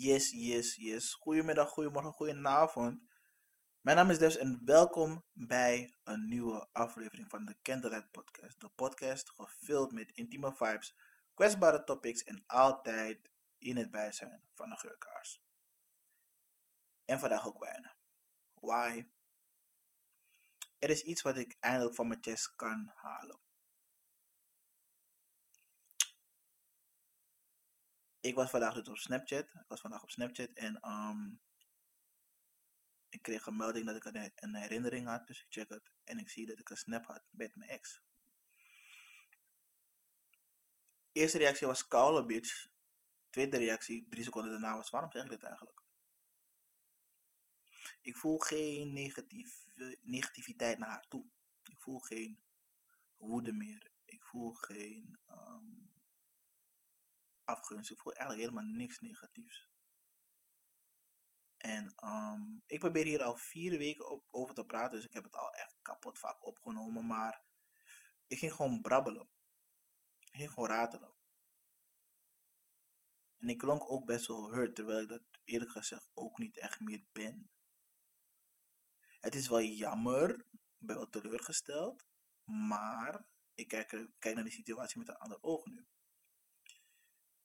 Yes, yes, yes. Goedemiddag, goedemorgen, goedenavond. Mijn naam is Des en welkom bij een nieuwe aflevering van de Candlelight Podcast. De podcast gevuld met intieme vibes, kwetsbare topics en altijd in het bijzijn van een geurkaars. En vandaag ook bijna. Why? Er is iets wat ik eindelijk van mijn chest kan halen. Ik was vandaag dus op Snapchat. Ik was vandaag op Snapchat en um, ik kreeg een melding dat ik een, herinnering had. Dus ik check het en ik zie dat ik een snap had met mijn ex. Eerste reactie was koude bitch. Tweede reactie, drie seconden daarna was waarom zeg ik dit eigenlijk? Ik voel geen negativiteit naar haar toe. Ik voel geen woede meer. Ik voel geen um, afgunst. Ik voel eigenlijk helemaal niks negatiefs. En um, ik probeer hier al vier weken over te praten, dus ik heb het al echt kapot vaak opgenomen. Maar ik ging gewoon brabbelen. Ik ging gewoon ratelen. En ik klonk ook best wel hurt, terwijl ik dat eerlijk gezegd ook niet echt meer ben. Het is wel jammer, ik ben wel teleurgesteld, maar ik kijk, kijk naar de situatie met een ander oog nu.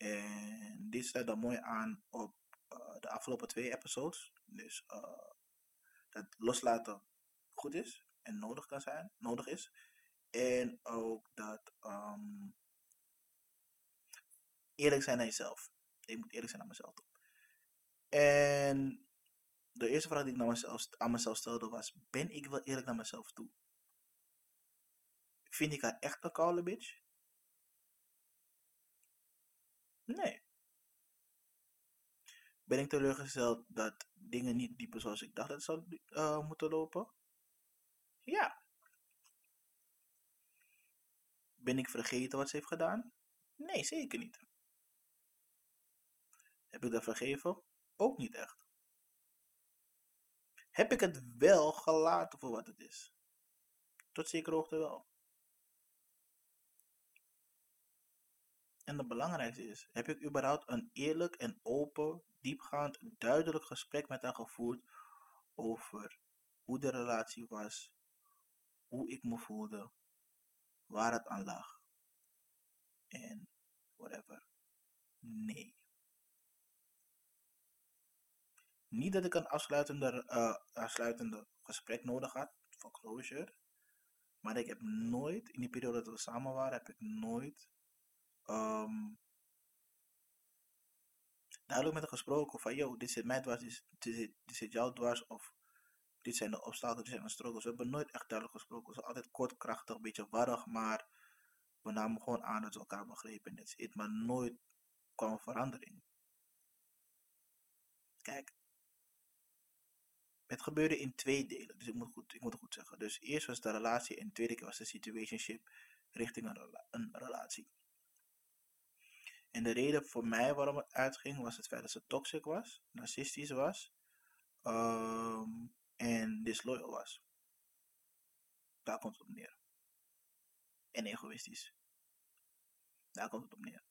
En dit sluit dan mooi aan op uh, de afgelopen twee episodes. Dus uh, dat loslaten goed is en nodig kan zijn, nodig is. En ook dat um, eerlijk zijn naar jezelf. Ik moet eerlijk zijn aan mezelf toe. En de eerste vraag die ik naar mezelf, aan mezelf stelde was: Ben ik wel eerlijk naar mezelf toe? Vind ik haar echt een koude bitch? Nee. Ben ik teleurgesteld dat dingen niet dieper zoals ik dacht dat het zou uh, moeten lopen? Ja. Ben ik vergeten wat ze heeft gedaan? Nee, zeker niet. Heb ik dat vergeven? Ook niet echt. Heb ik het wel gelaten voor wat het is? Tot zekere hoogte wel. En het belangrijkste is, heb ik überhaupt een eerlijk en open, diepgaand, duidelijk gesprek met haar gevoerd over hoe de relatie was, hoe ik me voelde, waar het aan lag en whatever. Nee. Niet dat ik een afsluitende, uh, gesprek nodig had voor closure, maar ik heb nooit, in die periode dat we samen waren, heb ik nooit um, duidelijk met haar gesproken van, yo, dit zit mij dwars, dit, dit, dit zit jou dwars, of dit zijn de obstakels, dit zijn de struggles. We hebben nooit echt duidelijk gesproken. Het was altijd kort, krachtig, een beetje warrig, maar we namen gewoon aan dat we elkaar begrepen. Maar nooit kwam verandering. Kijk, het gebeurde in twee delen, dus ik moet, goed, ik moet het goed zeggen. Dus eerst was de relatie en de tweede keer was de situationship richting een relatie. En de reden voor mij waarom het uitging was het feit dat ze toxic was, narcistisch was um, en disloyal was. Daar komt het op neer. En egoïstisch. Daar komt het op neer.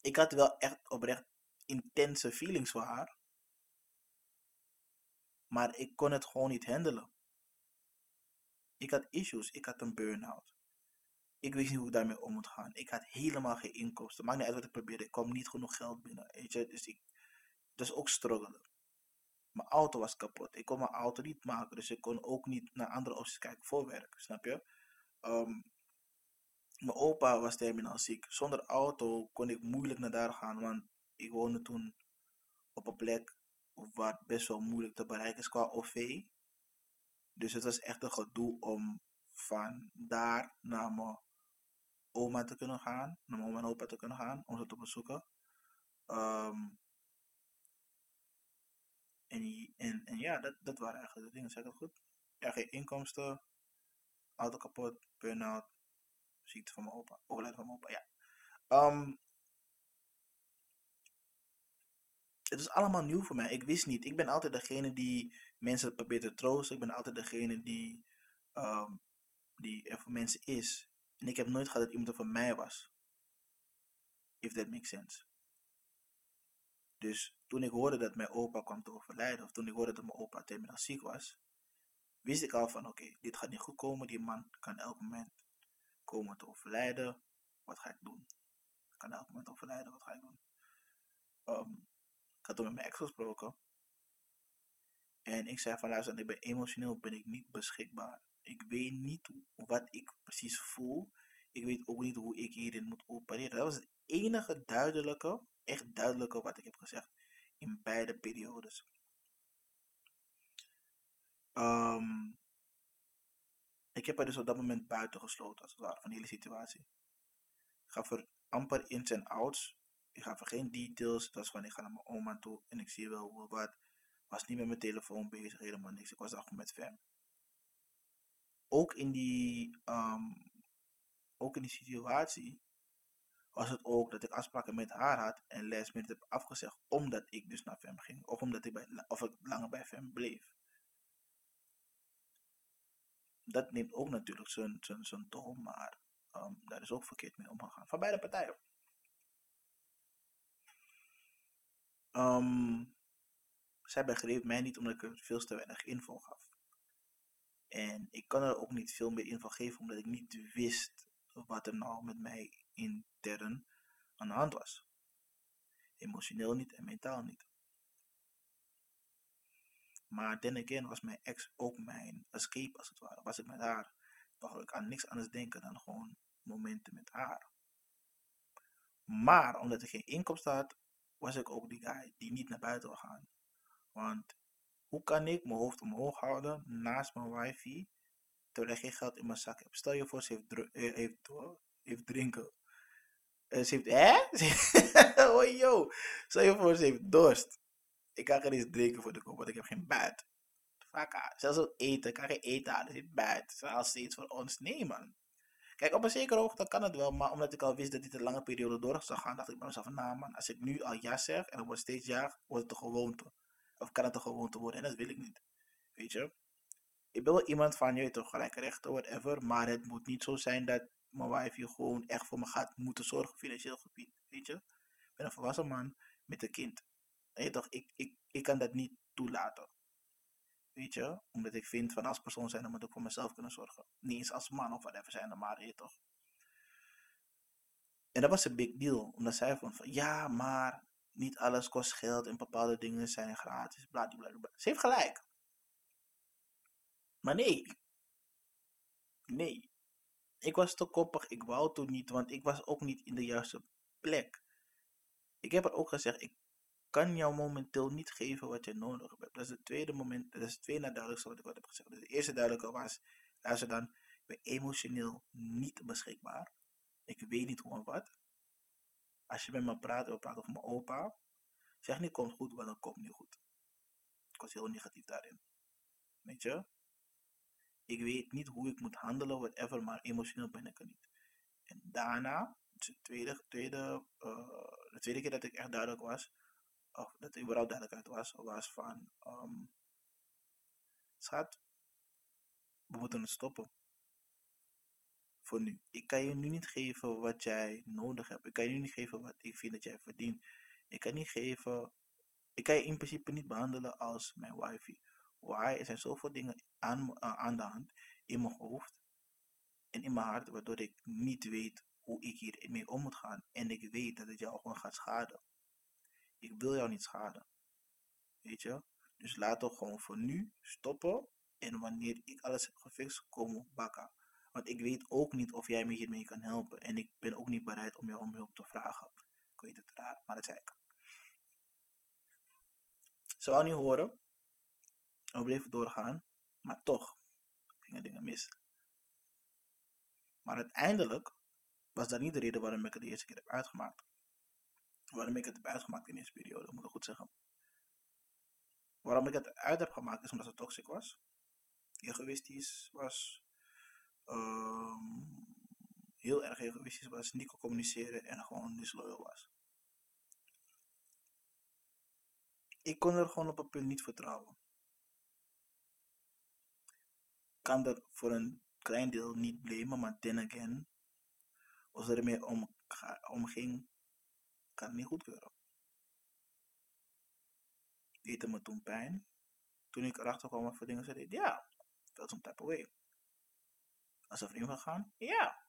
Ik had wel echt oprecht intense feelings voor haar. Maar ik kon het gewoon niet handelen. Ik had issues. Ik had een burn-out. Ik wist niet hoe ik daarmee om moet gaan. Ik had helemaal geen inkomsten. Maakt niet uit wat ik probeerde. Ik kwam niet genoeg geld binnen. Weet je? Dus ik, dus ook struggelen. Mijn auto was kapot. Ik kon mijn auto niet maken. Dus ik kon ook niet naar andere opties kijken voor werk. Snap je? Um, mijn opa was terminaal ziek. Zonder auto kon ik moeilijk naar daar gaan. Want ik woonde toen op een plek waar best wel moeilijk te bereiken is qua OV. Dus het was echt een gedoe om van daar naar mijn oma te kunnen gaan, naar mijn oma en opa te kunnen gaan, om ze te bezoeken. En, en, ja, dat, dat waren eigenlijk de dingen, zeg ik dat goed? Ja, geen inkomsten, auto kapot, burn-out, ziekte van mijn opa, overlijden van mijn opa, ja. Het is allemaal nieuw voor mij. Ik wist niet. Ik ben altijd degene die mensen probeert te troosten. Ik ben altijd degene die, um, die er voor mensen is. En ik heb nooit gehad dat iemand er van mij was. If that makes sense. Dus toen ik hoorde dat mijn opa kwam te overlijden, of toen ik hoorde dat mijn opa terminaal ziek was, wist ik al van oké, dit gaat niet goed komen. Die man kan elk moment komen te overlijden. Wat ga ik doen? Kan elk moment overlijden, wat ga ik doen? Ik had toen met mijn ex gesproken. En ik zei van luister, ik ben emotioneel ben ik niet beschikbaar. Ik weet niet wat ik precies voel. Ik weet ook niet hoe ik hierin moet opereren. Dat was het enige duidelijke, echt duidelijke wat ik heb gezegd in beide periodes. Um, ik heb er dus op dat moment buiten gesloten, als het ware, van de hele situatie. Ik ga voor amper ins en outs. Ik ga voor geen details. Dat was van, ik ga naar mijn oma toe en ik zie wel hoe wat. Was niet met mijn telefoon bezig, helemaal niks. Ik was gewoon met fam. Ook in die, um, ook in die situatie was het ook dat ik afspraken met haar had en les met heb afgezegd omdat ik dus naar FEM ging of omdat ik, bij, of ik langer bij FEM bleef. Dat neemt ook natuurlijk zijn, zijn, zijn tol, maar um, daar is ook verkeerd mee omgegaan. Van beide partijen. Um, zij begreep mij niet omdat ik er veel te weinig info gaf. En ik kan er ook niet veel meer info geven omdat ik niet wist wat er nou met mij intern aan de hand was. Emotioneel niet en mentaal niet. Maar then again was mijn ex ook mijn escape als het ware. Was ik met haar, wou ik aan niks anders denken dan gewoon momenten met haar. Maar omdat ik geen inkomsten had, was ik ook die guy die niet naar buiten wil gaan. Want hoe kan ik mijn hoofd omhoog houden naast mijn wifi terwijl ik geen geld in mijn zak heb? Stel je voor, ze heeft, eh, heeft, heeft drinken. Uh, ze heeft, hè? oh yo, stel je voor, ze heeft dorst. Ik kan geen eens drinken voor de kop, want ik heb geen bed. Faka. Zelfs ook eten, ik kan geen eten halen in bed. Zelfs steeds voor ons. Nee man. Kijk, op een zekere hoogte kan het wel, maar omdat ik al wist dat dit een lange periode door zou gaan, dacht ik bij mezelf, nou man, als ik nu al ja zeg en het wordt steeds ja, wordt het een gewoonte. Of kan het een gewoonte worden en dat wil ik niet. Weet je? Ik wel iemand van, je toch gelijk rechten, whatever, maar het moet niet zo zijn dat mijn wife gewoon echt voor me gaat moeten zorgen, financieel gebied. Weet je? Ik ben een volwassen man met een kind. Weet je toch, ik, ik, ik kan dat niet toelaten. Weet je? Omdat ik vind van als persoon zijn, dan moet ik voor mezelf kunnen zorgen. Niet eens als man of whatever zijn, maar weet je toch. En dat was een big deal. Omdat zij van, ja, maar niet alles kost geld en bepaalde dingen zijn gratis. Bla, bla, bla. Ze heeft gelijk. Maar nee. Nee. Ik was te koppig, ik wou toen niet, want ik was ook niet in de juiste plek. Ik heb er ook gezegd, ik kan jou momenteel niet geven wat je nodig hebt. Dat is het tweede moment, dat is het tweede duidelijkste wat ik wat heb gezegd. Dus de eerste duidelijke was, luister dan, ik ben emotioneel niet beschikbaar. Ik weet niet hoe en wat. Als je met me praat, we praten over mijn opa, zeg niet komt goed, want dan komt niet goed. Ik was heel negatief daarin. Weet je? Ik weet niet hoe ik moet handelen, whatever, maar emotioneel ben ik er niet. En daarna, de tweede, tweede, uh, de tweede keer dat ik echt duidelijk was, of dat ik überhaupt duidelijkheid was, was van, um, schat, we moeten het stoppen. Voor nu. Ik kan je nu niet geven wat jij nodig hebt. Ik kan je nu niet geven wat ik vind dat jij verdient. Ik kan niet geven, ik kan je in principe niet behandelen als mijn wifi. Why? Er zijn zoveel dingen aan, aan de hand in mijn hoofd en in mijn hart, waardoor ik niet weet hoe ik hiermee om moet gaan. En ik weet dat het jou gewoon gaat schaden. Ik wil jou niet schaden. Weet je? Dus laat toch gewoon voor nu stoppen. En wanneer ik alles heb gefixt, komen bakken. Want ik weet ook niet of jij me hiermee kan helpen. En ik ben ook niet bereid om jou om hulp te vragen. Ik weet het raar, maar dat zei ik. Ze wou niet horen. We bleven doorgaan. Maar toch gingen dingen mis. Maar uiteindelijk was dat niet de reden waarom ik het de eerste keer heb uitgemaakt. Waarom ik het heb uitgemaakt in deze periode, moet ik goed zeggen. Waarom ik het uit heb gemaakt is omdat het toxic was. Egoïstisch was. Um, heel erg egoïstisch was. Niet kon communiceren en gewoon disloyal was. Ik kon er gewoon op een punt niet vertrouwen. Kan dat voor een klein deel niet blamen, maar then again, als er om, omging, kan het niet goedkeuren. deed me toen pijn. Toen ik erachter kwam wat voor dingen ze deed, ja, felt some type of way. Als een vriend gegaan, ja.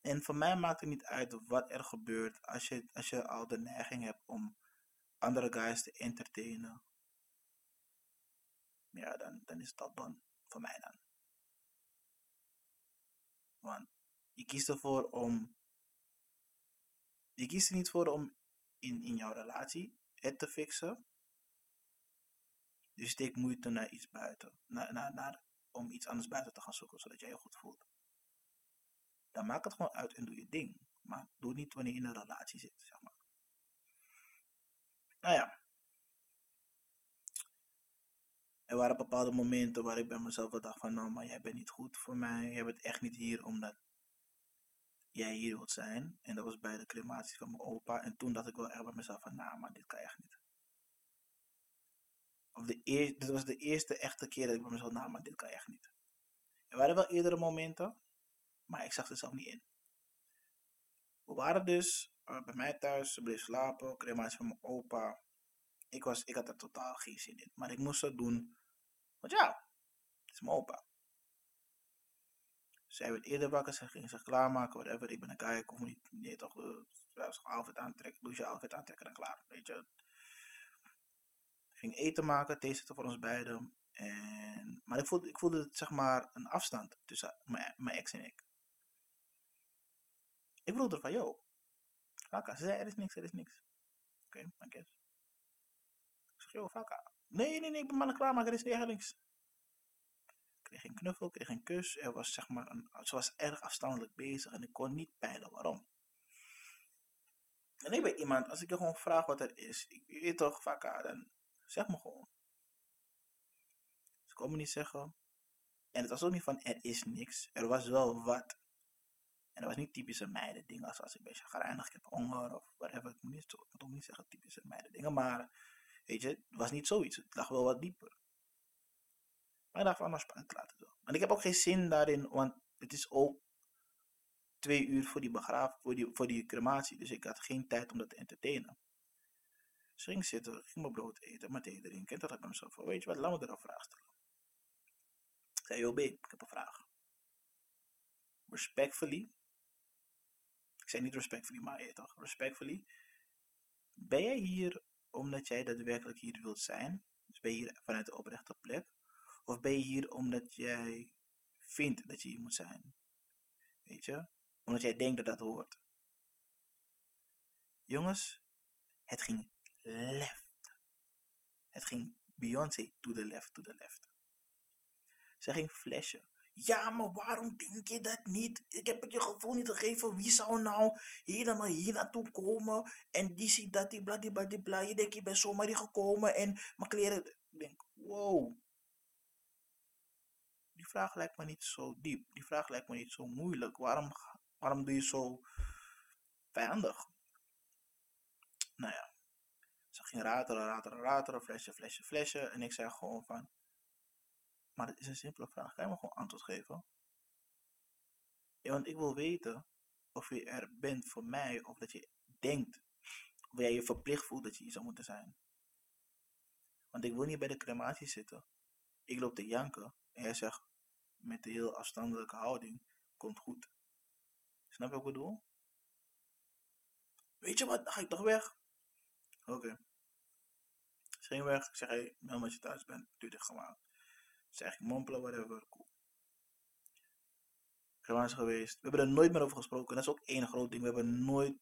En voor mij maakt het niet uit wat er gebeurt als je, als je al de neiging hebt om andere guys te entertainen. Ja, dan, dan is dat dan voor mij dan. Want je kiest ervoor om. Je kiest er niet voor om in, in jouw relatie het te fixen. Dus steek moeite naar iets buiten. Naar, naar, om iets anders buiten te gaan zoeken, zodat jij je goed voelt. Dan maak het gewoon uit en doe je ding. Maar doe niet wanneer je in een relatie zit, zeg maar. Nou ja. Er waren bepaalde momenten waar ik bij mezelf dacht van, nou, maar jij bent niet goed voor mij. Jij bent echt niet hier omdat jij hier wilt zijn. En dat was bij de crematie van mijn opa. En toen dacht ik wel echt bij mezelf van, nou, maar dit kan echt niet. Of eerste, dit was de eerste echte keer dat ik bij mezelf, nou, maar dit kan echt niet. Er waren wel eerdere momenten, maar ik zag ze zelf niet in. We waren dus uh, bij mij thuis, ze bleef slapen, crematie van mijn opa. Ik, was, ik had er totaal geen zin in, maar ik moest het doen, want ja, het is mijn opa. Zij werd eerder wakker, ze ging zich klaarmaken, whatever. Ik ben een guy, ik hoef niet, nee toch, uh, outfit aantrekken, douche, outfit aantrekken en klaar, weet je. Ging eten maken, thee zetten voor ons beiden. En, maar ik voelde, ik voelde zeg maar een afstand tussen mijn, mijn ex en ik. Ik er van, yo, Faka. Ze zei, er is niks, er is niks. Oké, okay, I. Ik zeg, yo, Faka. Nee, nee, nee, ik ben maar klaar, maar er is echt niks. Ik kreeg geen knuffel, ik kreeg geen kus. Er was, zeg maar, een, ze was erg afstandelijk bezig en ik kon niet peilen waarom. En ik ben iemand, als ik je gewoon vraag wat er is, ik weet toch, Faka, dan zeg me gewoon. Ze kon me niet zeggen. En het was ook niet van, er is niks. Er was wel wat. En dat was niet typische meiden dingen, als, als ik beetje chagrijnig, ik heb honger of whatever. Ik moet, niet, ik ook niet zeggen typische meiden dingen, maar weet je, het was niet zoiets. Het lag wel wat dieper. Maar ik dacht van, nou spannend laten zo. En ik heb ook geen zin daarin, want het is ook twee uur voor die begraaf, voor die, voor die crematie. Dus ik had geen tijd om dat te entertainen. Dus ging zitten, ging mijn brood eten, mijn thee drinken. En toen had ik mezelf van, weet je wat, laat me er een vraag stellen. Ik zei, ik heb een vraag. Respectfully, ik zei niet respectfully, maar je toch, respectfully. Ben jij hier omdat jij daadwerkelijk hier wilt zijn? Dus ben je hier vanuit de oprechte plek? Of ben je hier omdat jij vindt dat je hier moet zijn? Weet je? Omdat jij denkt dat dat hoort. Jongens, het ging left. Het ging Beyoncé to the left, to the left. Ze ging flashen. Ja, maar waarom denk je dat niet? Ik heb het je gevoel niet gegeven. Wie zou nou helemaal hier naartoe komen? En die ziet dat, die bladibladibla. Je denkt, je bent zomaar hier gekomen en mijn kleren... Ik denk, wow. Die vraag lijkt me niet zo diep. Die vraag lijkt me niet zo moeilijk. Waarom, waarom doe je zo vijandig? Nou ja. Ze ging rateren, rateren, rateren. Flesje, flesje, flesje. En ik zei gewoon van... Maar het is een simpele vraag. Kan je me gewoon antwoord geven? Ja, want ik wil weten of je er bent voor mij of dat je denkt of jij je verplicht voelt dat je hier zou moeten zijn. Want ik wil niet bij de crematie zitten. Ik loop te janken en jij zegt met de heel afstandelijke houding: komt goed. Snap je wat ik bedoel? Weet je wat, dan ga ik toch weg. Oké. Okay. Weg. Ik zeg: hé, hey, als je thuis bent. Duur dit gewoon. Zeg ik mompelen, whatever. Cool. Geweest. We hebben er nooit meer over gesproken. Dat is ook één groot ding. We hebben nooit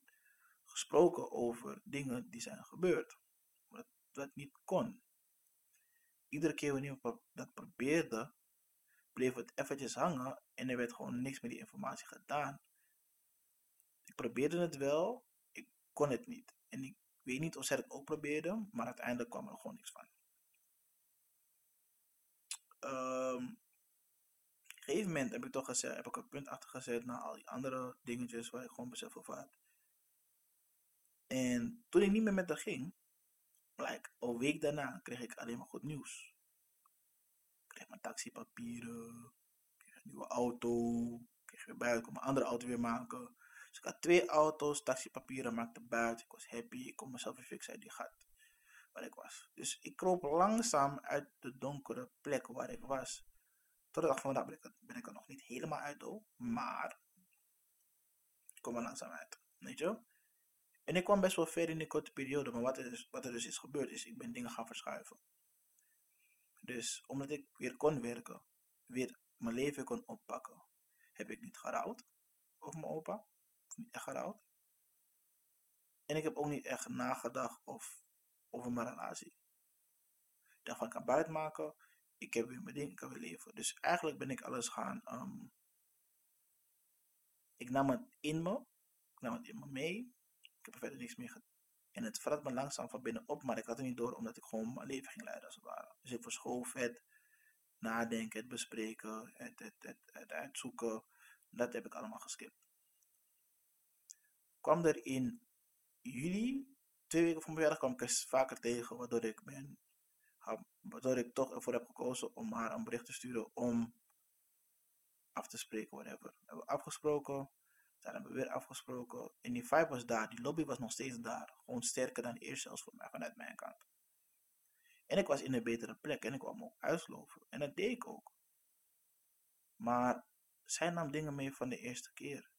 gesproken over dingen die zijn gebeurd. Wat, dat niet kon. Iedere keer wanneer we dat probeerden, bleef het eventjes hangen en er werd gewoon niks met die informatie gedaan. Ik probeerde het wel, ik kon het niet. En ik weet niet of zij het ook probeerden, maar uiteindelijk kwam er gewoon niks van. Um, op een gegeven moment heb ik toch gezet, heb ik een punt achter gezet naar al die andere dingetjes waar ik gewoon besef over had. En toen ik niet meer met haar ging, like, een week daarna kreeg ik alleen maar goed nieuws. Ik kreeg mijn taxipapieren, kreeg een nieuwe auto, kreeg weer bij, ik kon mijn andere auto weer maken. Dus ik had twee auto's, taxipapieren maakte buiten. Ik was happy. Ik kon mezelf weer fixen uit die gat waar ik was. Dus ik kroop langzaam uit de donkere plek waar ik was. Tot de dag van vandaag ben ik, er nog niet helemaal uit, hoor. Maar ik kom er langzaam uit. Weet je? En ik kwam best wel ver in die korte periode. Maar wat er, dus, wat er dus is gebeurd is, ik ben dingen gaan verschuiven. Dus omdat ik weer kon werken, weer mijn leven kon oppakken, heb ik niet gerouwd over mijn opa. Niet echt gerouwd. En ik heb ook niet echt nagedacht of, over mijn relatie. Ik dacht van, ik kan buiten maken. Ik heb weer mijn ding, ik kan weer leven. Dus eigenlijk ben ik alles gaan... Um, ik nam het in me. Ik nam het in me mee. Ik heb er verder niks mee gedaan. En het vrat me langzaam van binnen op, maar ik had het niet door omdat ik gewoon mijn leven ging leiden als het ware. Dus ik verschoof het nadenken, het bespreken, het, het, het, het uitzoeken. Dat heb ik allemaal geskipt. Kwam er in juli, twee weken voor mijn kwam ik er vaker tegen, waardoor ik ben, waardoor ik toch ervoor heb gekozen om haar een bericht te sturen om af te spreken, whatever. We hebben afgesproken, daar hebben we weer afgesproken. En die vibe was daar, die lobby was nog steeds daar. Gewoon sterker dan eerst zelfs voor mij, vanuit mijn kant. En ik was in een betere plek en ik kwam ook uitsloven. En dat deed ik ook. Maar zij nam dingen mee van de eerste keer.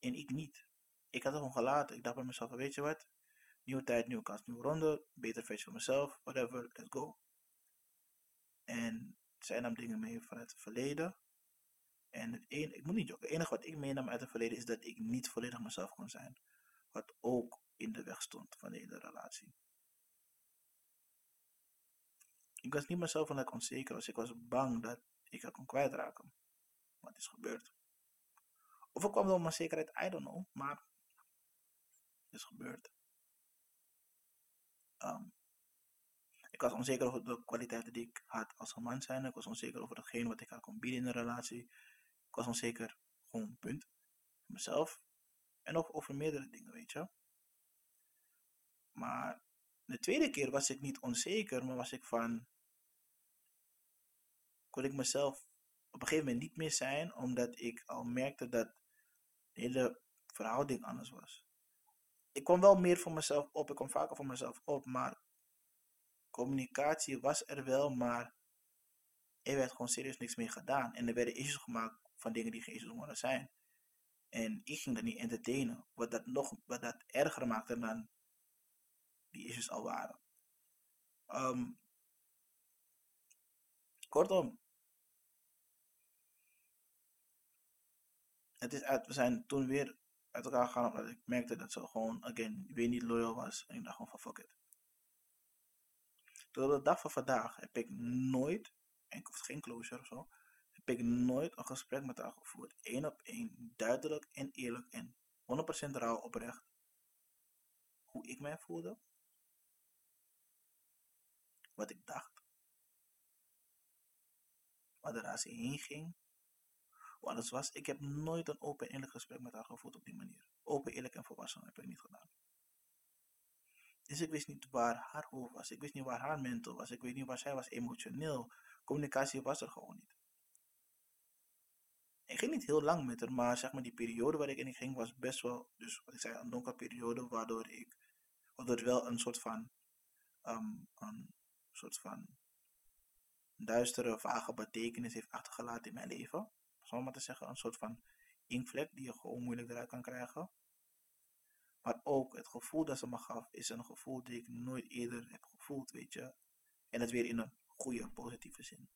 En ik niet. Ik had het gewoon gelaten. Ik dacht bij mezelf, weet je wat? Nieuwe tijd, nieuwe kans, nieuwe ronde. Beter versie voor mezelf. Whatever, let's go. En zij nam dingen mee vanuit het verleden. En het enige, ik moet niet jokken, het enige wat ik meenam uit het verleden is dat ik niet volledig mezelf kon zijn. Wat ook in de weg stond van de hele relatie. Ik was niet mezelf omdat ik onzeker was. Ik was bang dat ik het kon kwijtraken. Wat is gebeurd. Of ik kwam door mijn zekerheid, I don't know. Maar het is gebeurd. Um, ik was onzeker over de kwaliteiten die ik had als een man zijn. Ik was onzeker over datgene wat ik had kon bieden in een relatie. Ik was onzeker, gewoon punt. Mezelf. En ook over meerdere dingen, weet je. Maar de tweede keer was ik niet onzeker, maar was ik van. kon ik mezelf op een gegeven moment niet meer zijn, omdat ik al merkte dat hele verhouding anders was. Ik kwam wel meer voor mezelf op, ik kwam vaker voor mezelf op, maar communicatie was er wel, maar er werd gewoon serieus niks meer gedaan. En er werden issues gemaakt van dingen die geen issues mogen zijn. En ik ging dat niet entertainen, wat dat nog wat dat erger maakte dan die issues al waren. Um, kortom, het is uit, we zijn toen weer uit elkaar gegaan omdat ik merkte dat ze gewoon, again, weer niet loyal was. En ik dacht gewoon van fuck it. Tot de dag van vandaag heb ik nooit, en hoef geen closure of zo, heb ik nooit een gesprek met haar gevoerd. Eén op één, duidelijk en eerlijk en 100% rauw oprecht. Hoe ik mij voelde. Wat ik dacht. Waar de relatie heen ging. Hoe alles was. Ik heb nooit een open en eerlijk gesprek met haar gevoerd op die manier. Open, eerlijk en volwassen heb ik niet gedaan. Dus ik wist niet waar haar hoofd was. Ik wist niet waar haar mental was. Ik weet niet waar zij was emotioneel. Communicatie was er gewoon niet. Ik ging niet heel lang met haar, maar zeg maar die periode waar ik in ging was best wel, dus wat ik zei, een donkere periode, waardoor ik, waardoor het wel een soort van, um, een soort van duistere, vage betekenis heeft achtergelaten in mijn leven. Zal maar te zeggen, een soort van inkvlek die je gewoon moeilijk eruit kan krijgen. Maar ook het gevoel dat ze me gaf, is een gevoel die ik nooit eerder heb gevoeld, weet je. En het weer in een goede, positieve zin.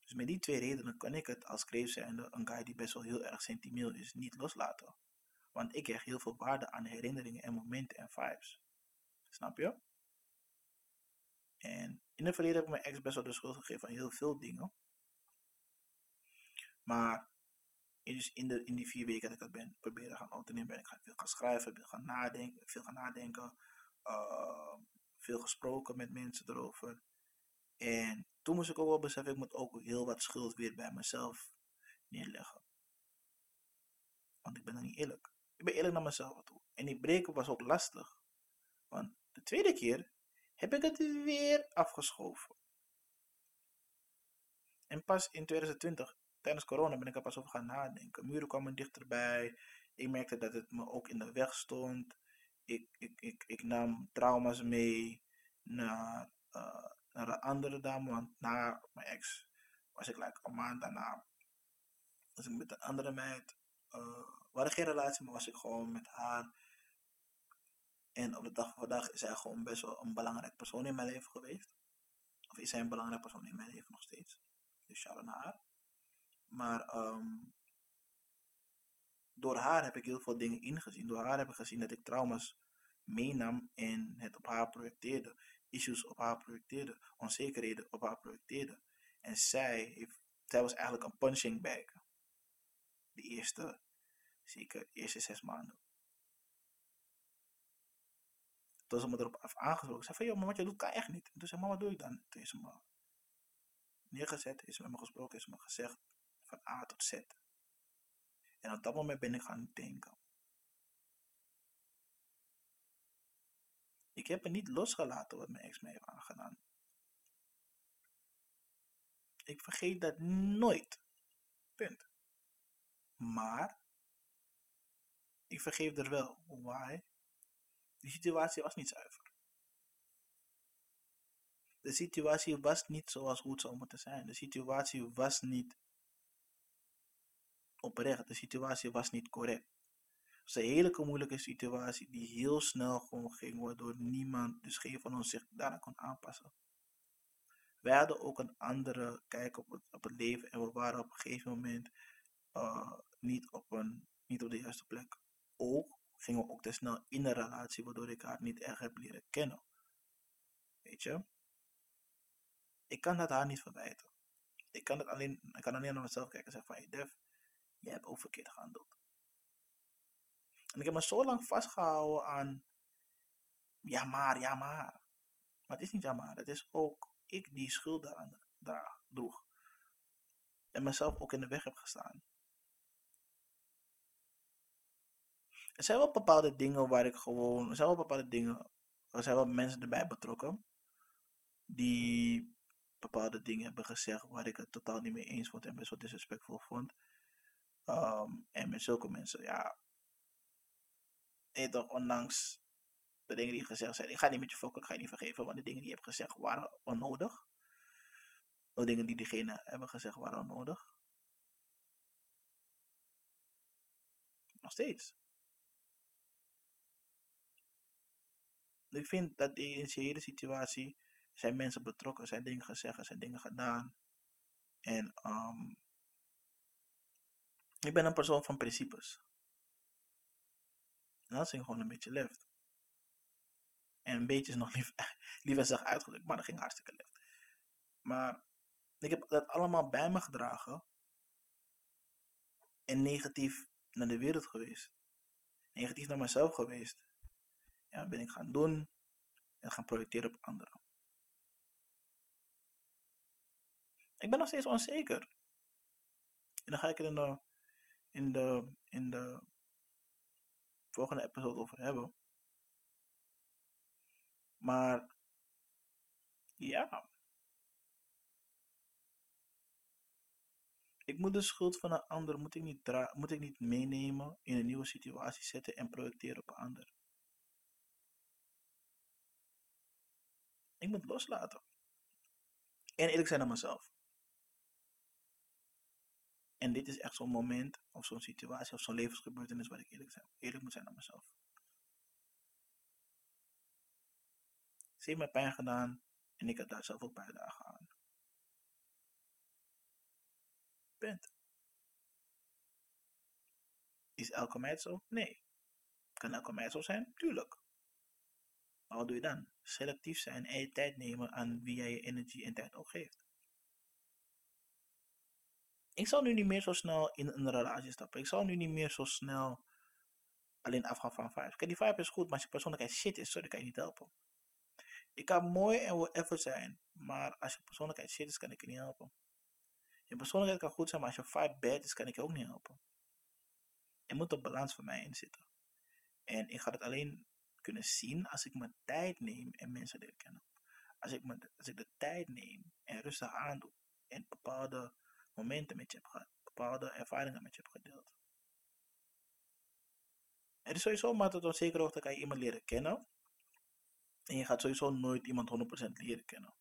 Dus met die twee redenen kan ik het als kreef zijnde, een guy die best wel heel erg sentimenteel is, niet loslaten. Want ik krijg heel veel waarde aan herinneringen en momenten en vibes. Snap je? En in het verleden heb ik mijn ex best wel de schuld gegeven van heel veel dingen. Maar dus in, de, in die vier weken dat ik dat ben proberen gaan ondernemen, ben ik veel gaan schrijven, veel gaan nadenken, veel gaan nadenken, uh, veel gesproken met mensen erover. En toen moest ik ook wel beseffen, ik moet ook heel wat schuld weer bij mezelf neerleggen. Want ik ben dan niet eerlijk. Ik ben eerlijk naar mezelf toe. En die breken was ook lastig. Want de tweede keer heb ik het weer afgeschoven. En pas in 2020 tijdens corona ben ik er pas over gaan nadenken. Muren kwamen dichterbij. Ik merkte dat het me ook in de weg stond. Ik, ik, ik, ik nam trauma's mee naar, uh, naar een andere dame. Want na mijn ex was ik like, een maand daarna was ik met een andere meid. Uh, we hadden geen relatie, maar was ik gewoon met haar. En op de dag van vandaag is zij gewoon best wel een belangrijk persoon in mijn leven geweest. Of is zij een belangrijk persoon in mijn leven nog steeds. Dus shout naar haar. Maar um, door haar heb ik heel veel dingen ingezien. Door haar heb ik gezien dat ik trauma's meenam en het op haar projecteerde. Issues op haar projecteerde. Onzekerheden op haar projecteerde. En zij, heeft, zij was eigenlijk een punching bag. De eerste, zeker, de eerste zes maanden. Toen ze me erop aangesproken. Ik zei van, joh, wat je doet kan echt niet. En toen zei mama, doe ik dan? Toen is ze me neergezet, is met me gesproken, is me gezegd van A tot Z. En op dat moment ben ik gaan denken. Ik heb het niet losgelaten wat mijn ex mij heeft aangedaan. Ik vergeet dat nooit. Punt. Maar ik vergeef er wel. Why? Die situatie was niet zuiver. De situatie was niet zoals het zou moeten zijn. De situatie was niet oprecht. De situatie was niet correct. Het was een hele moeilijke situatie die heel snel gewoon ging, waardoor niemand, dus geen van ons zich daarna kon aanpassen. Wij hadden ook een andere kijk op het, op het leven en we waren op een gegeven moment uh, niet, op een, niet op de juiste plek. Ook gingen we ook te snel in een relatie, waardoor ik haar niet echt heb leren kennen. Weet je? Ik kan dat haar niet verwijten. Ik kan, het alleen, ik kan alleen naar mezelf kijken en zeggen van, hey Def, je hebt ook verkeerd gehandeld. En ik heb me zo lang vastgehouden aan, ja maar, ja maar. Maar het is niet ja maar, het is ook ik die schuld daaraan daar droeg. En mezelf ook in de weg heb gestaan. Er zijn wel bepaalde dingen waar ik gewoon, er zijn wel bepaalde dingen, er zijn wel mensen erbij betrokken. Die bepaalde dingen hebben gezegd waar ik het totaal niet mee eens vond en best wel disrespectvol vond. Um, en met zulke mensen, ja. En toch, ondanks de dingen die gezegd zijn, ik ga niet met je fokken, ik ga je niet vergeven, want de dingen die je hebt gezegd waren onnodig. De dingen die diegene hebben gezegd waren onnodig. Nog steeds. Ik vind dat in deze hele situatie zijn mensen betrokken, zijn dingen gezegd, zijn dingen gedaan. En um, ik ben een persoon van principes. En dat ging gewoon een beetje left. En een beetje is nog lief, liever zeg uitgedrukt, maar dat ging hartstikke left. Maar ik heb dat allemaal bij me gedragen. En negatief naar de wereld geweest. Negatief naar mezelf geweest. Ja, ben ik gaan doen. En gaan projecteren op anderen. Ik ben nog steeds onzeker. En dan ga ik in de, in de, in de volgende episode over hebben. Maar ja. Ik moet de schuld van een ander moet ik niet, moet ik niet meenemen, in een nieuwe situatie zetten en projecteren op een ander. Ik moet loslaten. En eerlijk zijn naar mezelf. En dit is echt zo'n moment, of zo'n situatie, of zo'n levensgebeurtenis waar ik eerlijk, zijn, eerlijk moet zijn naar mezelf. Ze heeft mij pijn gedaan en ik heb daar zelf ook bijdrage aan. Punt. Is elke meid zo? Nee. Kan elke meid zo zijn? Tuurlijk. Maar wat doe je dan? Selectief zijn en je tijd nemen aan wie jij je energie en tijd ook geeft. Ik zal nu niet meer zo snel in een relatie stappen. Ik zal nu niet meer zo snel alleen afgaan van vibes. Kijk, die vibe is goed, maar als je persoonlijkheid shit is, sorry, kan je niet helpen. Ik kan mooi en whatever zijn, maar als je persoonlijkheid shit is, kan ik je niet helpen. Je persoonlijkheid kan goed zijn, maar als je vibe bad is, kan ik je ook niet helpen. Er moet een balans voor mij in zitten. En ik ga het alleen kunnen zien als ik mijn tijd neem en mensen leer kennen. Als ik, me, als ik de tijd neem en rustig aandoe en bepaalde momenten met je heb gehad. bepaalde ervaringen met je heb gedeeld. Het is sowieso maar tot een zekere hoogte kan je iemand leren kennen. En je gaat sowieso nooit iemand 100% leren kennen.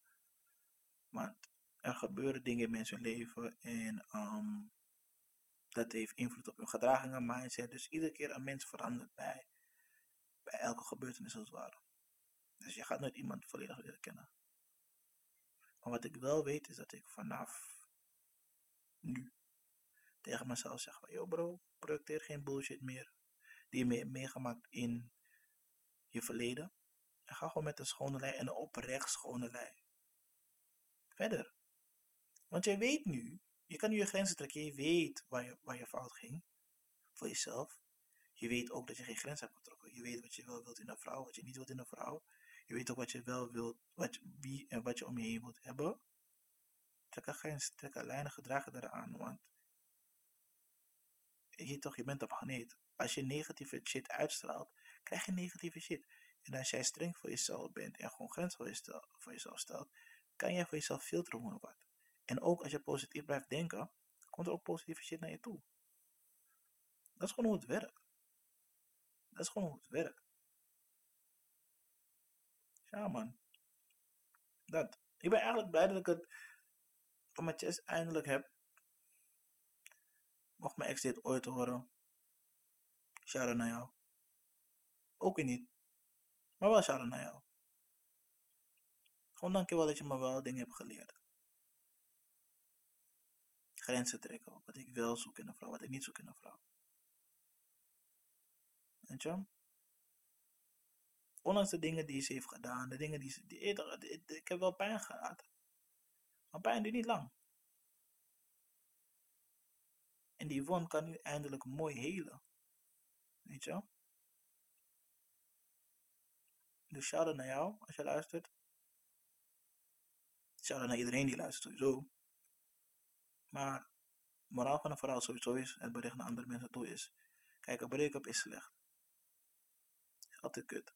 Want er gebeuren dingen in mensen leven en um, dat heeft invloed op hun gedraging en mindset. Dus iedere keer een mens verandert bij, bij elke gebeurtenis als het ware. Dus je gaat nooit iemand volledig leren kennen. Maar wat ik wel weet is dat ik vanaf nu tegen mezelf zeg: Yo bro, projecteer geen bullshit meer die je meegemaakt in je verleden. En ga gewoon met een schone lei en een oprecht schone lei. Verder. Want jij weet nu, je kan nu je grenzen trekken, je weet waar je, waar je fout ging. Voor jezelf. Je weet ook dat je geen grens hebt getrokken. Je weet wat je wel wilt in een vrouw, wat je niet wilt in een vrouw. Je weet ook wat je wel wilt, wat, wie en wat je om je heen wilt hebben. Trek er geen er lijnen, gedragen eraan, want je, toch, je bent een magneet. Als je negatieve shit uitstraalt, krijg je negatieve shit. En als jij streng voor jezelf bent en gewoon grenzen voor jezelf, voor jezelf stelt, kan jij voor jezelf filteren hoe wat. En ook als je positief blijft denken, komt er ook positieve shit naar je toe. Dat is gewoon hoe het werkt. Dat is gewoon hoe het werkt. Ja, man. Dat. Ik ben eigenlijk blij dat ik het van mijn chest eindelijk heb. Mocht mijn ex dit ooit horen. Shout naar jou. Ook weer niet. Maar wel shout naar jou. Gewoon dankjewel dat je me wel dingen hebt geleerd. Grenzen trekken. Wat ik wel zoek in een vrouw, wat ik niet zoek in een vrouw. Weet je? Ondanks de dingen die ze heeft gedaan, de dingen die ze. Die, ik heb wel pijn gehad. Maar pijn duurt niet lang. En die wond kan nu eindelijk mooi helen. Weet je? Dus shout naar jou als je luistert. Shout naar iedereen die luistert sowieso. Maar moraal van een verhaal sowieso is, het bericht naar andere mensen toe is. Kijk, een break-up is slecht. Altijd kut.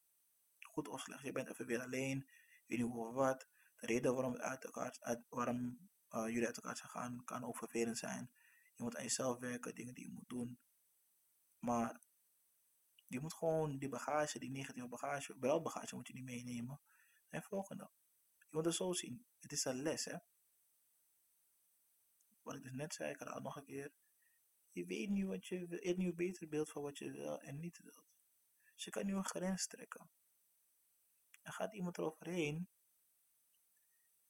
Goed of slecht. Je bent even weer alleen. Je weet niet hoe of wat. De reden waarom, het uit elkaar, uit, waarom uh, jullie uit elkaar gaan kan ook zijn. Je moet aan jezelf werken, dingen die je moet doen. Maar je moet gewoon die bagage, die negatieve bagage, bagage moet je niet meenemen. En volgende. Je moet het zo zien. Het is een les, hè. Wat ik dus net zei, ik had nog een keer. Je weet nu wat je wil. Je hebt nu een beter beeld van wat je wil en niet wilt. Dus je kan nu een grens trekken. En gaat iemand eroverheen.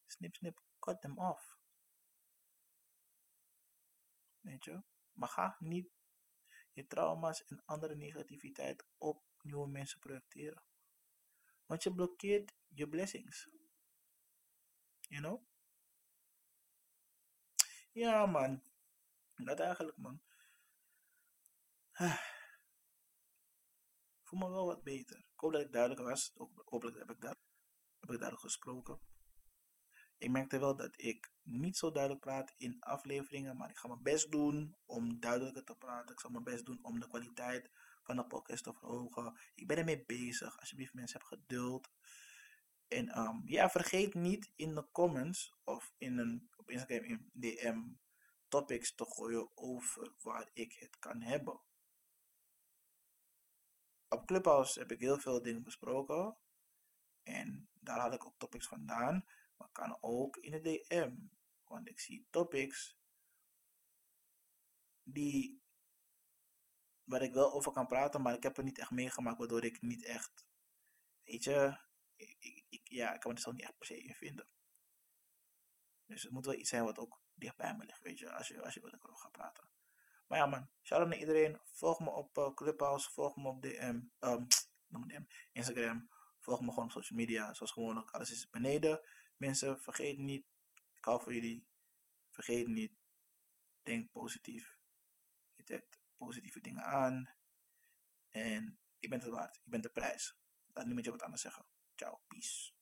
Snip, snip, cut them off. Weet je? Maar ga niet je trauma's en andere negativiteit op nieuwe mensen projecteren. Want je blokkeert je blessings. You know? Ja, man. Dat eigenlijk, man. voel me wel wat beter. Ik hoop dat ik duidelijk was. Hopelijk heb ik, dat, heb ik duidelijk gesproken. Ik merkte wel dat ik niet zo duidelijk praat in afleveringen, maar ik ga mijn best doen om duidelijker te praten. Ik zal mijn best doen om de kwaliteit van de podcast te verhogen. Ik ben ermee bezig. Alsjeblieft, mensen, heb geduld. En um, ja, vergeet niet in de comments of in een, op Instagram in DM topics te gooien over waar ik het kan hebben. Op Clubhouse heb ik heel veel dingen besproken. En daar had ik ook topics vandaan. Maar kan ook in de DM. Want ik zie topics die waar ik wel over kan praten, maar ik heb er niet echt meegemaakt, waardoor ik niet echt, weet je, ik, ja, ik kan me er niet echt per se in vinden. Dus het moet wel iets zijn wat ook dicht bij me ligt, weet je, als je, als je wil erover gaat praten. Maar ja man, shout out naar iedereen. Volg me op uh, Clubhouse, volg me op DM, um, DM, Instagram. Volg me gewoon op social media, zoals gewoonlijk. Alles is beneden. Mensen, vergeet niet, ik hou van jullie. Vergeet niet, denk positief. Je trekt positieve dingen aan. En ik ben het waard, ik ben de prijs. Laat niemand je wat anders zeggen. Ciao, peace.